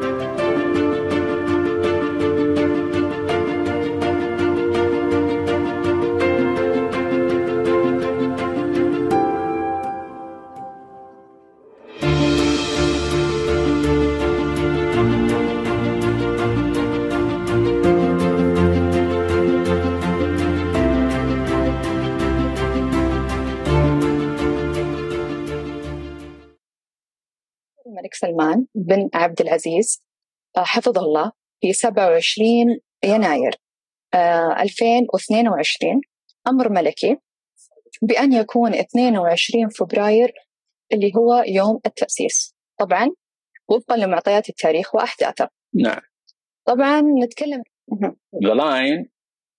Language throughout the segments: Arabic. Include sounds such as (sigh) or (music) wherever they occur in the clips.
الملك بن عبد العزيز آه، حفظه الله في 27 يناير 2022 آه، أمر ملكي بأن يكون 22 فبراير اللي هو يوم التأسيس. طبعا وفقا لمعطيات التاريخ وأحداثه. نعم. طبعا نتكلم The Line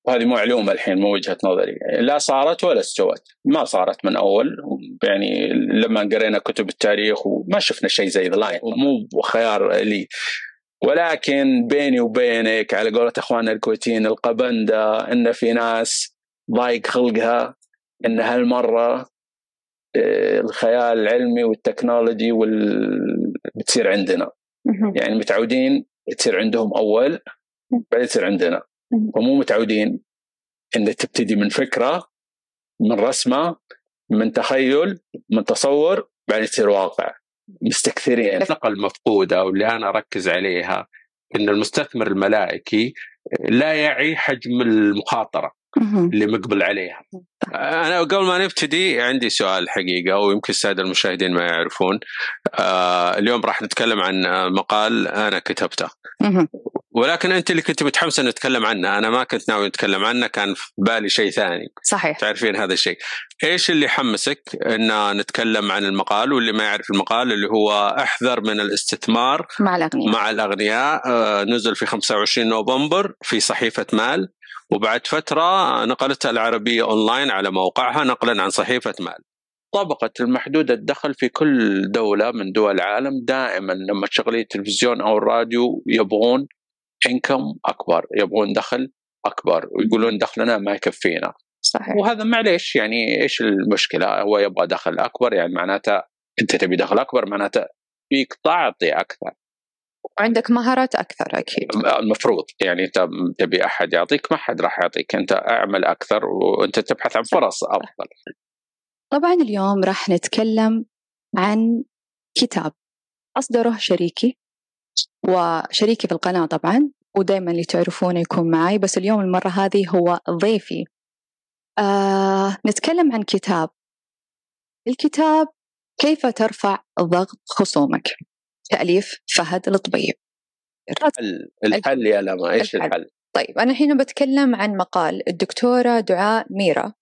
وهذه معلومه الحين مو وجهة نظري. لا صارت ولا استوت. ما صارت من أول. يعني لما قرينا كتب التاريخ وما شفنا شيء زي The Line مو خيار لي. ولكن بيني وبينك على قولة اخواننا الكويتيين القبندة إن في ناس ضايق خلقها إن هالمرة آه، الخيال العلمي والتكنولوجي وال... بتصير عندنا. يعني متعودين تصير عندهم أول بعدين تصير عندنا. ومو متعودين إن تبتدي من فكرة من رسمة من تخيل من تصور بعدين تصير واقع. مستكثرين. النقله المفقودة واللي أنا أركز عليها إن المستثمر الملائكي لا يعي حجم المخاطرة اللي مقبل عليها. أنا قبل ما نبتدي عندي سؤال حقيقة ويمكن السادة المشاهدين ما يعرفون. آه اليوم راح نتكلم عن مقال أنا كتبته. ولكن أنت اللي كنت متحمسة نتكلم عنه. أنا ما كنت ناوي نتكلم عنه كان في بالي شيء ثاني. صحيح. تعرفين هذا الشيء. إيش اللي حمسك إن نتكلم عن المقال؟ واللي ما يعرف المقال اللي هو أحذر من الاستثمار مع الأغنياء. مع الأغنياء. آه نزل في 25 نوفمبر في صحيفة مال. وبعد فترة نقلتها العربية أونلاين على موقعها نقلا عن صحيفة مال. طبقة المحدودة الدخل في كل دولة من دول العالم دائما لما تشغلي التلفزيون أو الراديو يبغون انكم أكبر يبغون دخل أكبر ويقولون دخلنا ما يكفينا. صحيح. وهذا معليش يعني إيش المشكلة؟ هو يبغى دخل أكبر يعني معناته أنت تبي دخل أكبر معناته فيك تعطي أكثر. وعندك مهارات أكثر أكيد. المفروض. يعني أنت تبي أحد يعطيك ما حد راح يعطيك. أنت أعمل أكثر وأنت تبحث عن فرص أفضل. طبعا اليوم راح نتكلم عن كتاب. أصدره شريكي وشريكي في القناة طبعا ودائما اللي تعرفونه يكون معي بس اليوم المرة هذه هو ضيفي. آه نتكلم عن كتاب. الكتاب كيف ترفع ضغط خصومك؟ تأليف فهد الطبيب. الحل الحل يا لما إيش الحل؟, الحل؟ طيب أنا هنا بتكلم عن مقال الدكتورة دعاء ميرا.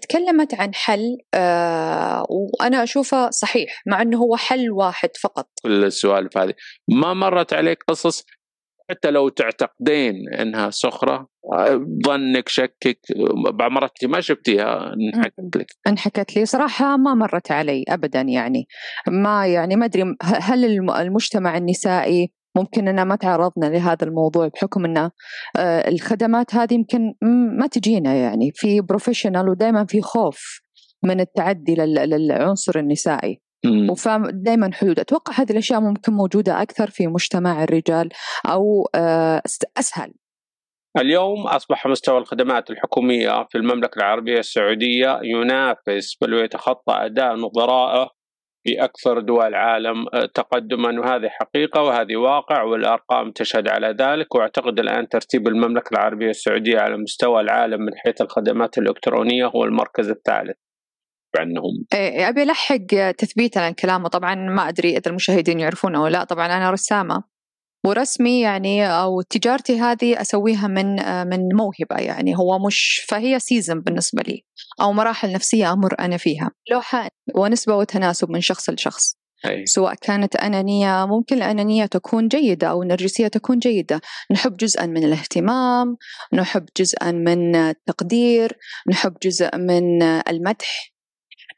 تكلمت عن حل آه وأنا أشوفه صحيح مع أنه هو حل واحد فقط. كل السوالف هذه. ما مرت عليك قصص؟ حتى لو تعتقدين إنها سخره ظنك شكك بعض مرات ما شفتيها انحكت لك. انحكت لي. صراحة ما مرت علي ابدا يعني. ما يعني ما أدري هل المجتمع النسائي ممكن أننا ما تعرضنا لهذا الموضوع بحكم أن آه، الخدمات هذه يمكن ما تجينا يعني. في بروفيشنال ودائما في خوف من التعدي للعنصر النسائي. دائما حدود. أتوقع هذه الأشياء ممكن موجودة أكثر في مجتمع الرجال أو آه، أسهل. اليوم أصبح مستوى الخدمات الحكومية في المملكة العربية السعودية ينافس بل ويتخطى أداء نظرائه في أكثر دول العالم آه، تقدما وهذه حقيقة وهذه واقع والأرقام تشهد على ذلك وأعتقد الآن ترتيب المملكة العربية السعودية على مستوى العالم من حيث الخدمات الإلكترونية هو المركز الثالث. عنهم إيه أبي ألحق تثبيتا عن كلامه طبعا ما أدري إذا المشاهدين يعرفون أو لا طبعا أنا رسامة. ورسمي يعني أو تجارتي هذه أسويها من من موهبة يعني. هو مش فهي سيزن بالنسبة لي أو مراحل نفسية أمر أنا فيها. لوحة ونسبة وتناسب من شخص لشخص. أي. سواء كانت أنانية ممكن الأنانية تكون جيدة أو النرجسية تكون جيدة. نحب جزءا من الاهتمام نحب جزءا من التقدير نحب جزء من المدح.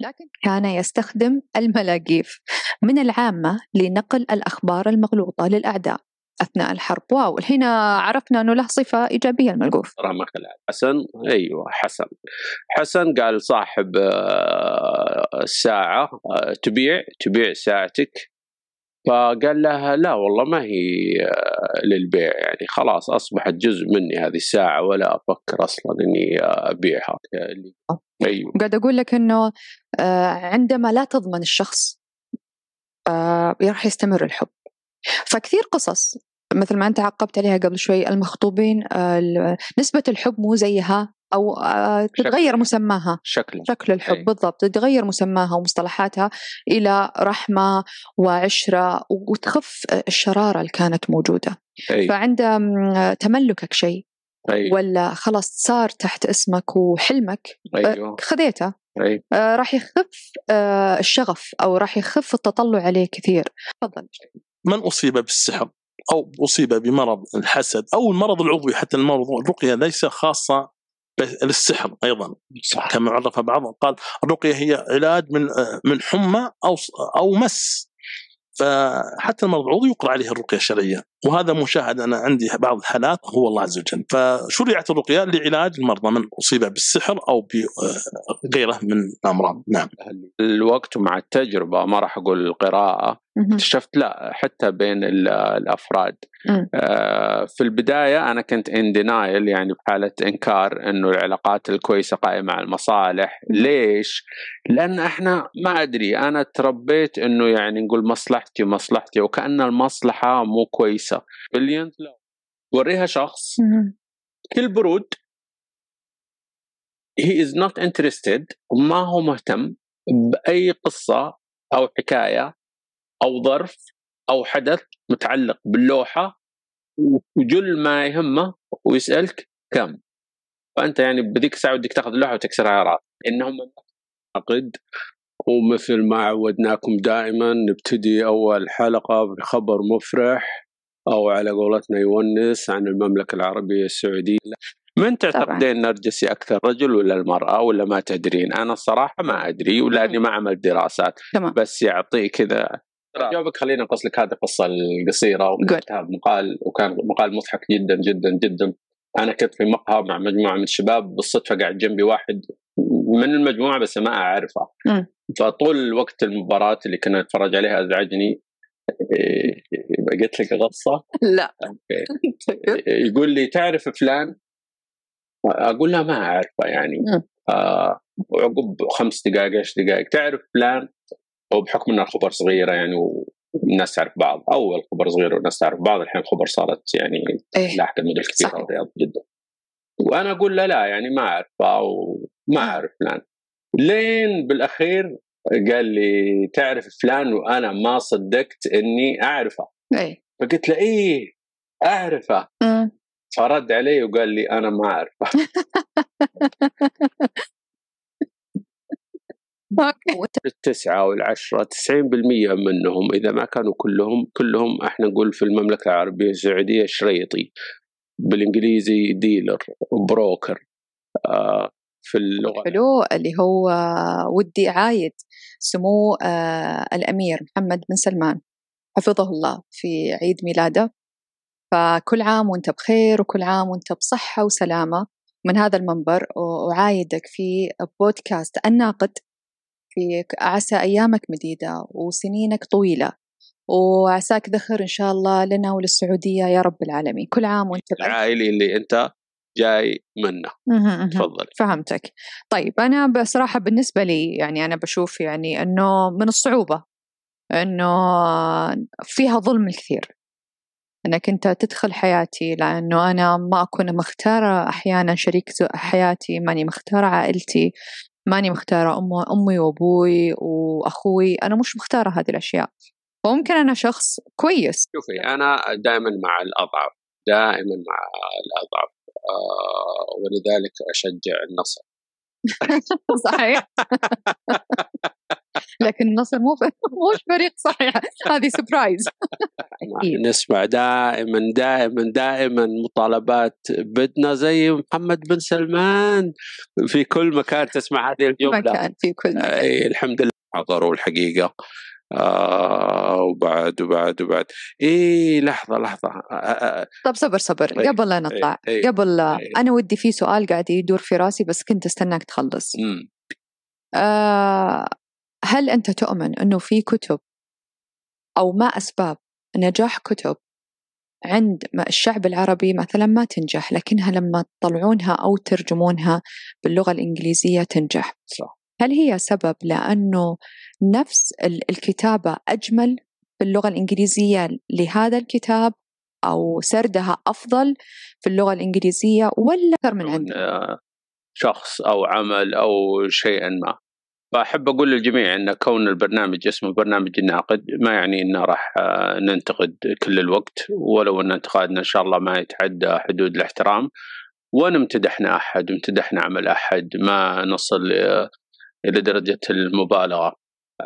لكن كان يستخدم الملاقيف من العامة لنقل الأخبار المغلوطة للأعداء. أثناء الحرب. واو هنا عرفنا أنه له صفة إيجابية الملقوف. رمك حسن؟ أيوة حسن. حسن قال صاحب آه، الساعة آه، تبيع تبيع ساعتك. فقال لها لا والله ما هي آه، للبيع يعني. خلاص أصبحت جزء مني هذه الساعة ولا أفكر أصلا إني أبيعها. أيوه. قاعد أقول لك إنه عندما لا تضمن الشخص راح يستمر الحب. فكثير قصص مثل ما أنت عقبت عليها قبل شوي المخطوبين نسبة الحب مو زيها أو تتغير شكل. مسماها شكل شكل الحب أي. بالضبط تتغير مسماها ومصطلحاتها إلى رحمة وعشرة وتخف الشرارة اللي كانت موجودة أي. فعند تملكك شيء أي. ولا خلاص صار تحت اسمك وحلمك أيوه. خذيته أي. آه راح يخف آه الشغف أو راح يخف التطلع عليه كثير تفضل من أصيب بالسحر أو أصيب بمرض الحسد أو المرض العضوي حتى المرض الرقية ليس خاصة للسحر أيضا. صح. كما عرف بعض قال الرقية هي علاج من من حمى أو أو مس. فحتى المرض العضوي يقرأ عليه الرقية الشرعية. وهذا مشاهد أنا عندي بعض الحالات هو الله عز وجل. فشرعت الرقية لعلاج المرضى من اصيب بالسحر أو بغيره من الأمراض. نعم. الوقت مع التجربة ما راح أقول القراءة. اكتشفت لا حتى بين الأفراد. آه في البداية أنا كنت in denial يعني بحالة إنكار إنه العلاقات الكويسة قائمة على المصالح. ليش؟ لأن إحنا ما أدري أنا تربيت إنه يعني نقول مصلحتي مصلحتي وكأن المصلحة مو كويسة. billions لا وريها شخص. كل برود he is not interested وما هو مهتم بأي قصة أو حكاية أو ظرف أو حدث متعلق باللوحة وجل ما يهمه ويسألك كم. فأنت يعني بذيك الساعة بدك تاخذ اللوحة وتكسرها على رأسك. إنهم عقد ومثل ما عودناكم دائما نبتدي أول حلقة بخبر مفرح. أو على قولتنا يونس عن المملكة العربية السعودية. من تعتقدين نرجسي أكثر رجل ولا المرأة ولا ما تدرين؟ أنا الصراحه ما أدري ولاني ما عملت دراسات. تمام. بس يعطي كذا جاوبك خلينا نقص لك هذه القصة القصيرة وكتبتها بمقال وكان مقال مضحك جدا جدا جدا. أنا كنت في مقهى مع مجموعة من الشباب بالصدفة قاعد جنبي واحد من المجموعة بس ما أعرفه. فطول وقت المباراة اللي كنا نتفرج عليها أزعجني. قلت لك قصه؟ لا. يقول لي تعرف فلان؟ أقول له ما أعرفه يعني. آه وعقب خمس دقائق عشر دقائق تعرف فلان؟ وبحكم ان الخبر صغيرة يعني والناس تعرف بعض. أول خبر صغير والناس تعرف بعض الحين الخبر صارت يعني إيه؟ لاحق المدن كثيره والرياض جدا. وأنا أقول له لا يعني ما أعرفه وما أعرف فلان. لين بالأخير قال لي تعرف فلان وأنا ما صدقت إني أعرفه. اي فقلت له إيه أعرفه. فرد علي وقال لي أنا ما أعرفه. (laughs) التسعة والعشرة 90% منهم إذا ما كانوا كلهم كلهم إحنا نقول في المملكة العربية السعودية شريطي. بالإنجليزي ديلر بروكر آه في اللغة. حلو اللي هو ودي عايد سمو آه الأمير محمد بن سلمان. حفظه الله في عيد ميلاده. فكل عام وانت بخير وكل عام وانت بصحة وسلامة من هذا المنبر. وعايدك في بودكاست الناقد في عسى أيامك مديدة وسنينك طويلة. وعساك ذخر إن شاء الله لنا وللسعودية يا رب العالمين. كل عام وانت العائلي اللي أنت جاي منه. تفضل فهمتك. طيب أنا بصراحة بالنسبة لي يعني أنا بشوف يعني أنه من الصعوبة أنه فيها ظلم الكثير. إنك أنت تدخل حياتي لأنه أنا ما أكون مختارة أحيانا شريك حياتي ماني مختارة عائلتي ماني مختارة أمي وأبوي وأخوي. أنا مش مختارة هذه الأشياء. وممكن أنا شخص كويس. شوفي أنا دائما مع الأضعف دائما مع الأضعف. ولذلك أشجع النصر. (laughs) صحيح. لكن النصر مو مو فريق صحيح. هذه سبرايز نسمع دائما دائما دائما مطالبات بدنا زي محمد بن سلمان في كل مكان تسمع هذه الجملة. مكان في كل مكان. الحمد لله حضروا الحقيقة. آه وبعد وبعد وبعد. إيه لحظة لحظة. آه آه طب صبر صبر. أيه قبل لا نطلع أيه قبل أيه. أنا ودي في سؤال قاعد يدور في راسي بس كنت استناك تخلص. آه هل أنت تؤمن إنه في كتب أو ما أسباب نجاح كتب عند الشعب العربي مثلا ما تنجح لكنها لما تطلعونها أو ترجمونها باللغة الإنجليزية تنجح؟ صح. هل هي سبب لأنه نفس الكتابة أجمل باللغة الإنجليزية لهذا الكتاب أو سردها أفضل في اللغة الإنجليزية ولا أكثر من عندك؟ شخص أو عمل أو شيئا ما فأحب أقول للجميع أن كون البرنامج اسمه برنامج الناقد ما يعني أنه راح آه، ننتقد كل الوقت ولو أن انتقادنا إن شاء الله ما يتعدى حدود الاحترام وإن امتدحنا أحد وامتدحنا عمل أحد ما نصل إلى درجة المبالغة.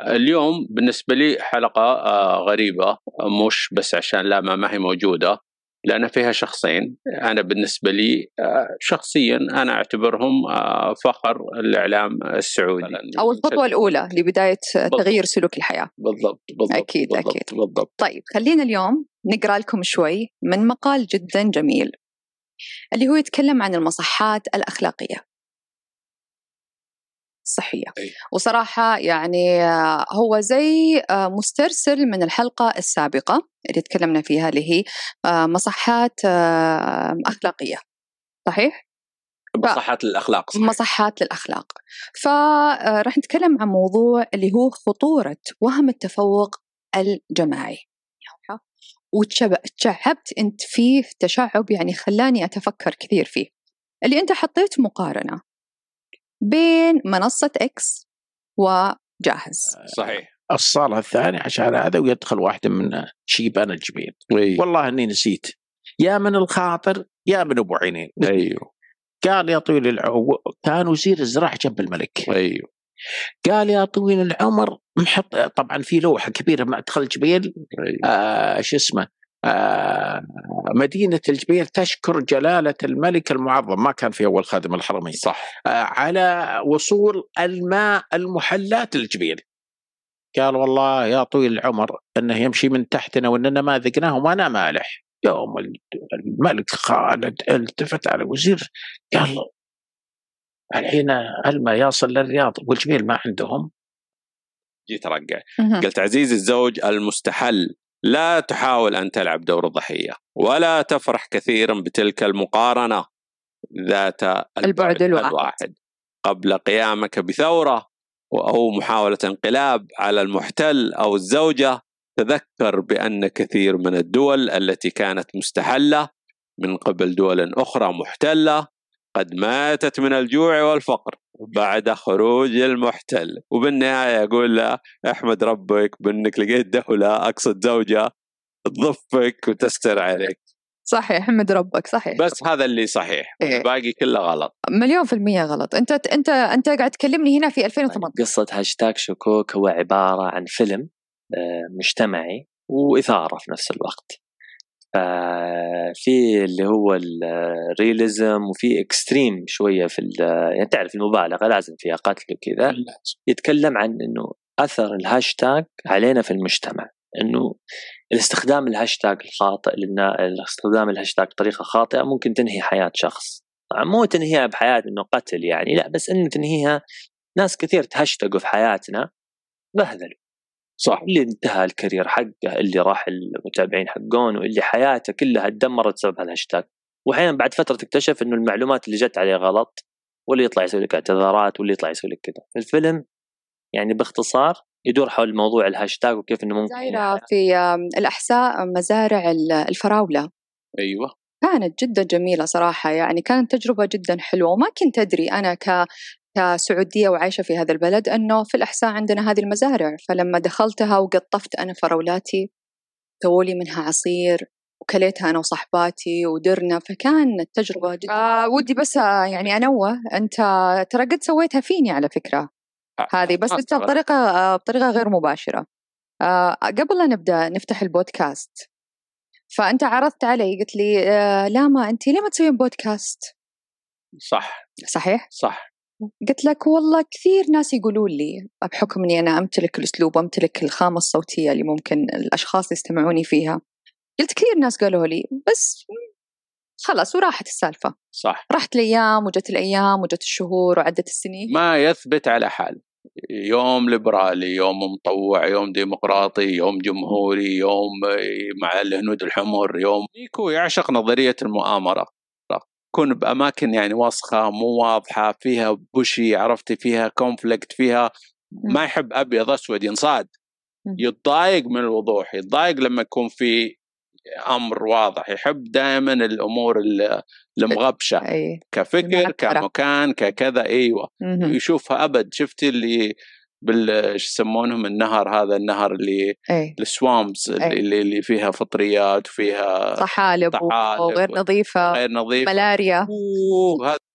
اليوم بالنسبة لي حلقة آه، غريبة مش بس عشان لا ما هي موجودة لأن فيها شخصين. أنا بالنسبة لي آه، شخصيا أنا أعتبرهم آه، فخر الإعلام السعودي. أو الخطوة الأولى لبداية تغيير سلوك الحياة. بالضبط بالضبط أكيد بالضبط أكيد. بالضبط. طيب خلينا اليوم نقرأ لكم شوي من مقال جدا جميل اللي هو يتكلم عن المصحات الأخلاقية. الصحية أي. وصراحة يعني آه، هو زي آه، مسترسل من الحلقة السابقة اللي تكلمنا فيها اللي هي آه، مصحات أخلاقية صحيح؟ مصحات للأخلاق صحيح. مصحات للأخلاق فراح نتكلم عن موضوع اللي هو خطورة وهم التفوق الجماعي وتشعبت أنت فيه تشعب يعني خلاني أتفكر كثير فيه اللي أنت حطيت مقارنة بين منصة إكس وجاهز. صحيح. الصالة الثانية عشان هذا ويدخل واحدة من شيبان الجبين أيوه. والله إني نسيت. يا من الخاطر يا من أبو عينين. أيوه. قال يا طويل العمر كان وزير الزراعة جنب الملك. أيوه. قال يا طويل العمر محط طبعا في لوحة كبيرة مدخل جبيل أيوه. آه شو اسمه مدينة الجبيل تشكر جلالة الملك المعظم ما كان في أول خادم الحرمين. صح. آه على وصول الماء المحلات الجبيل قال والله يا طويل العمر إنه يمشي من تحتنا واننا ما ذقناه وما مالح يوم الملك خالد التفت على الوزير قال الحين الماء يصل للرياض والجبيل ما عندهم؟ جيت ارجع قلت عزيزي الزوج المستحل. لا تحاول أن تلعب دور الضحية ولا تفرح كثيرا بتلك المقارنة ذات البعد الواحد, الواحد. قبل قيامك بثورة أو محاولة انقلاب على المحتل أو الزوجة تذكر بأن كثير من الدول التي كانت مستحلة من قبل دول أخرى محتلة قد ماتت من الجوع والفقر. بعد خروج المحتل. وبالنهاية أقول له أحمد ربك بأنك لقيت دولة أقصد زوجة تضفك وتستر عليك. صحيح أحمد ربك صحيح. بس هذا اللي صحيح إيه. الباقي كله غلط. مليون في المية غلط. أنت أنت أنت قاعد تكلمني هنا في 2018 قصة هاشتاج شكوك هو عبارة عن فيلم آه، مجتمعي وإثارة في نفس الوقت. في اللي هو ال realism وفي extreme شوية في يعني تعرف المبالغة لازم فيها قتل وكذا. يتكلم عن إنه أثر الهاشتاج علينا في المجتمع. إنه الاستخدام الهاشتاج الخاطئ استخدام الهاشتاج بطريقة خاطئة ممكن تنهي حياة شخص. مو تنهيها بحياة إنه قتل يعني لا بس إنه تنهيها ناس كثير تهشتقوا في حياتنا بهذلوا صح اللي انتهى ال career حقه اللي راح المتابعين حقون واللي حياته كلها تدمرت بسبب هالهاشتاج. واحيانا بعد فترة تكتشف إنه المعلومات اللي جت عليه غلط واللي يطلع يسوي لك اعتذارات واللي يطلع يسوي لك كذا. الفيلم يعني باختصار يدور حول موضوع الهاشتاج وكيف إنه ممكن دايرة في الأحساء مزارع الفراولة. أيوه. كانت جدا جميلة صراحة يعني كانت تجربة جدا حلوة وما كنت أدري أنا ك كسعودية وعايشة في هذا البلد أنه في الأحساء عندنا هذه المزارع. فلما دخلتها وقطفت أنا فراولاتي سووا منها عصير وكليتها أنا وصحباتي ودرنا. فكانت تجربة جدا آه ودي بس يعني أنوه أنت ترى قد سويتها فيني على فكرة هذه بس أنت بطريقة آه، بطريقة غير مباشرة. آه قبل لا نبدأ نفتح البودكاست فأنت عرضت علي قلت لي آه لا ما أنت ليه ما تسوين بودكاست؟ صح. صحيح؟ صح. قلت لك والله كثير ناس يقولون لي بحكم إني أنا أمتلك الأسلوب وأمتلك الخامة الصوتية اللي ممكن الأشخاص يستمعوني فيها. قلت كثير ناس قالوا لي بس خلاص وراحت السالفة. صح. راحت الأيام وجت الأيام وجت الشهور وعدت السنين. ما يثبت على حال. يوم ليبرالي يوم مطوع يوم ديمقراطي يوم جمهوري يوم مع الهنود الحمر يوم نيكو يعشق نظرية المؤامرة. يكون بأماكن يعني وسخة مو واضحة فيها بوشي عرفتي فيها conflict فيها ما يحب أبيض أسود ينصاد. يتضايق من الوضوح يتضايق لما يكون في أمر واضح. يحب دائما الأمور المغبشة. كفكر كمكان ككذا أيوه. يشوفها أبد. شفتي اللي بال يسمونهم النهر هذا النهر اللي أي. السوامز اللي, اللي فيها فطريات وفيها طحالب, طحالب وغير نظيفة غير نظيفة. ملاريا. هذا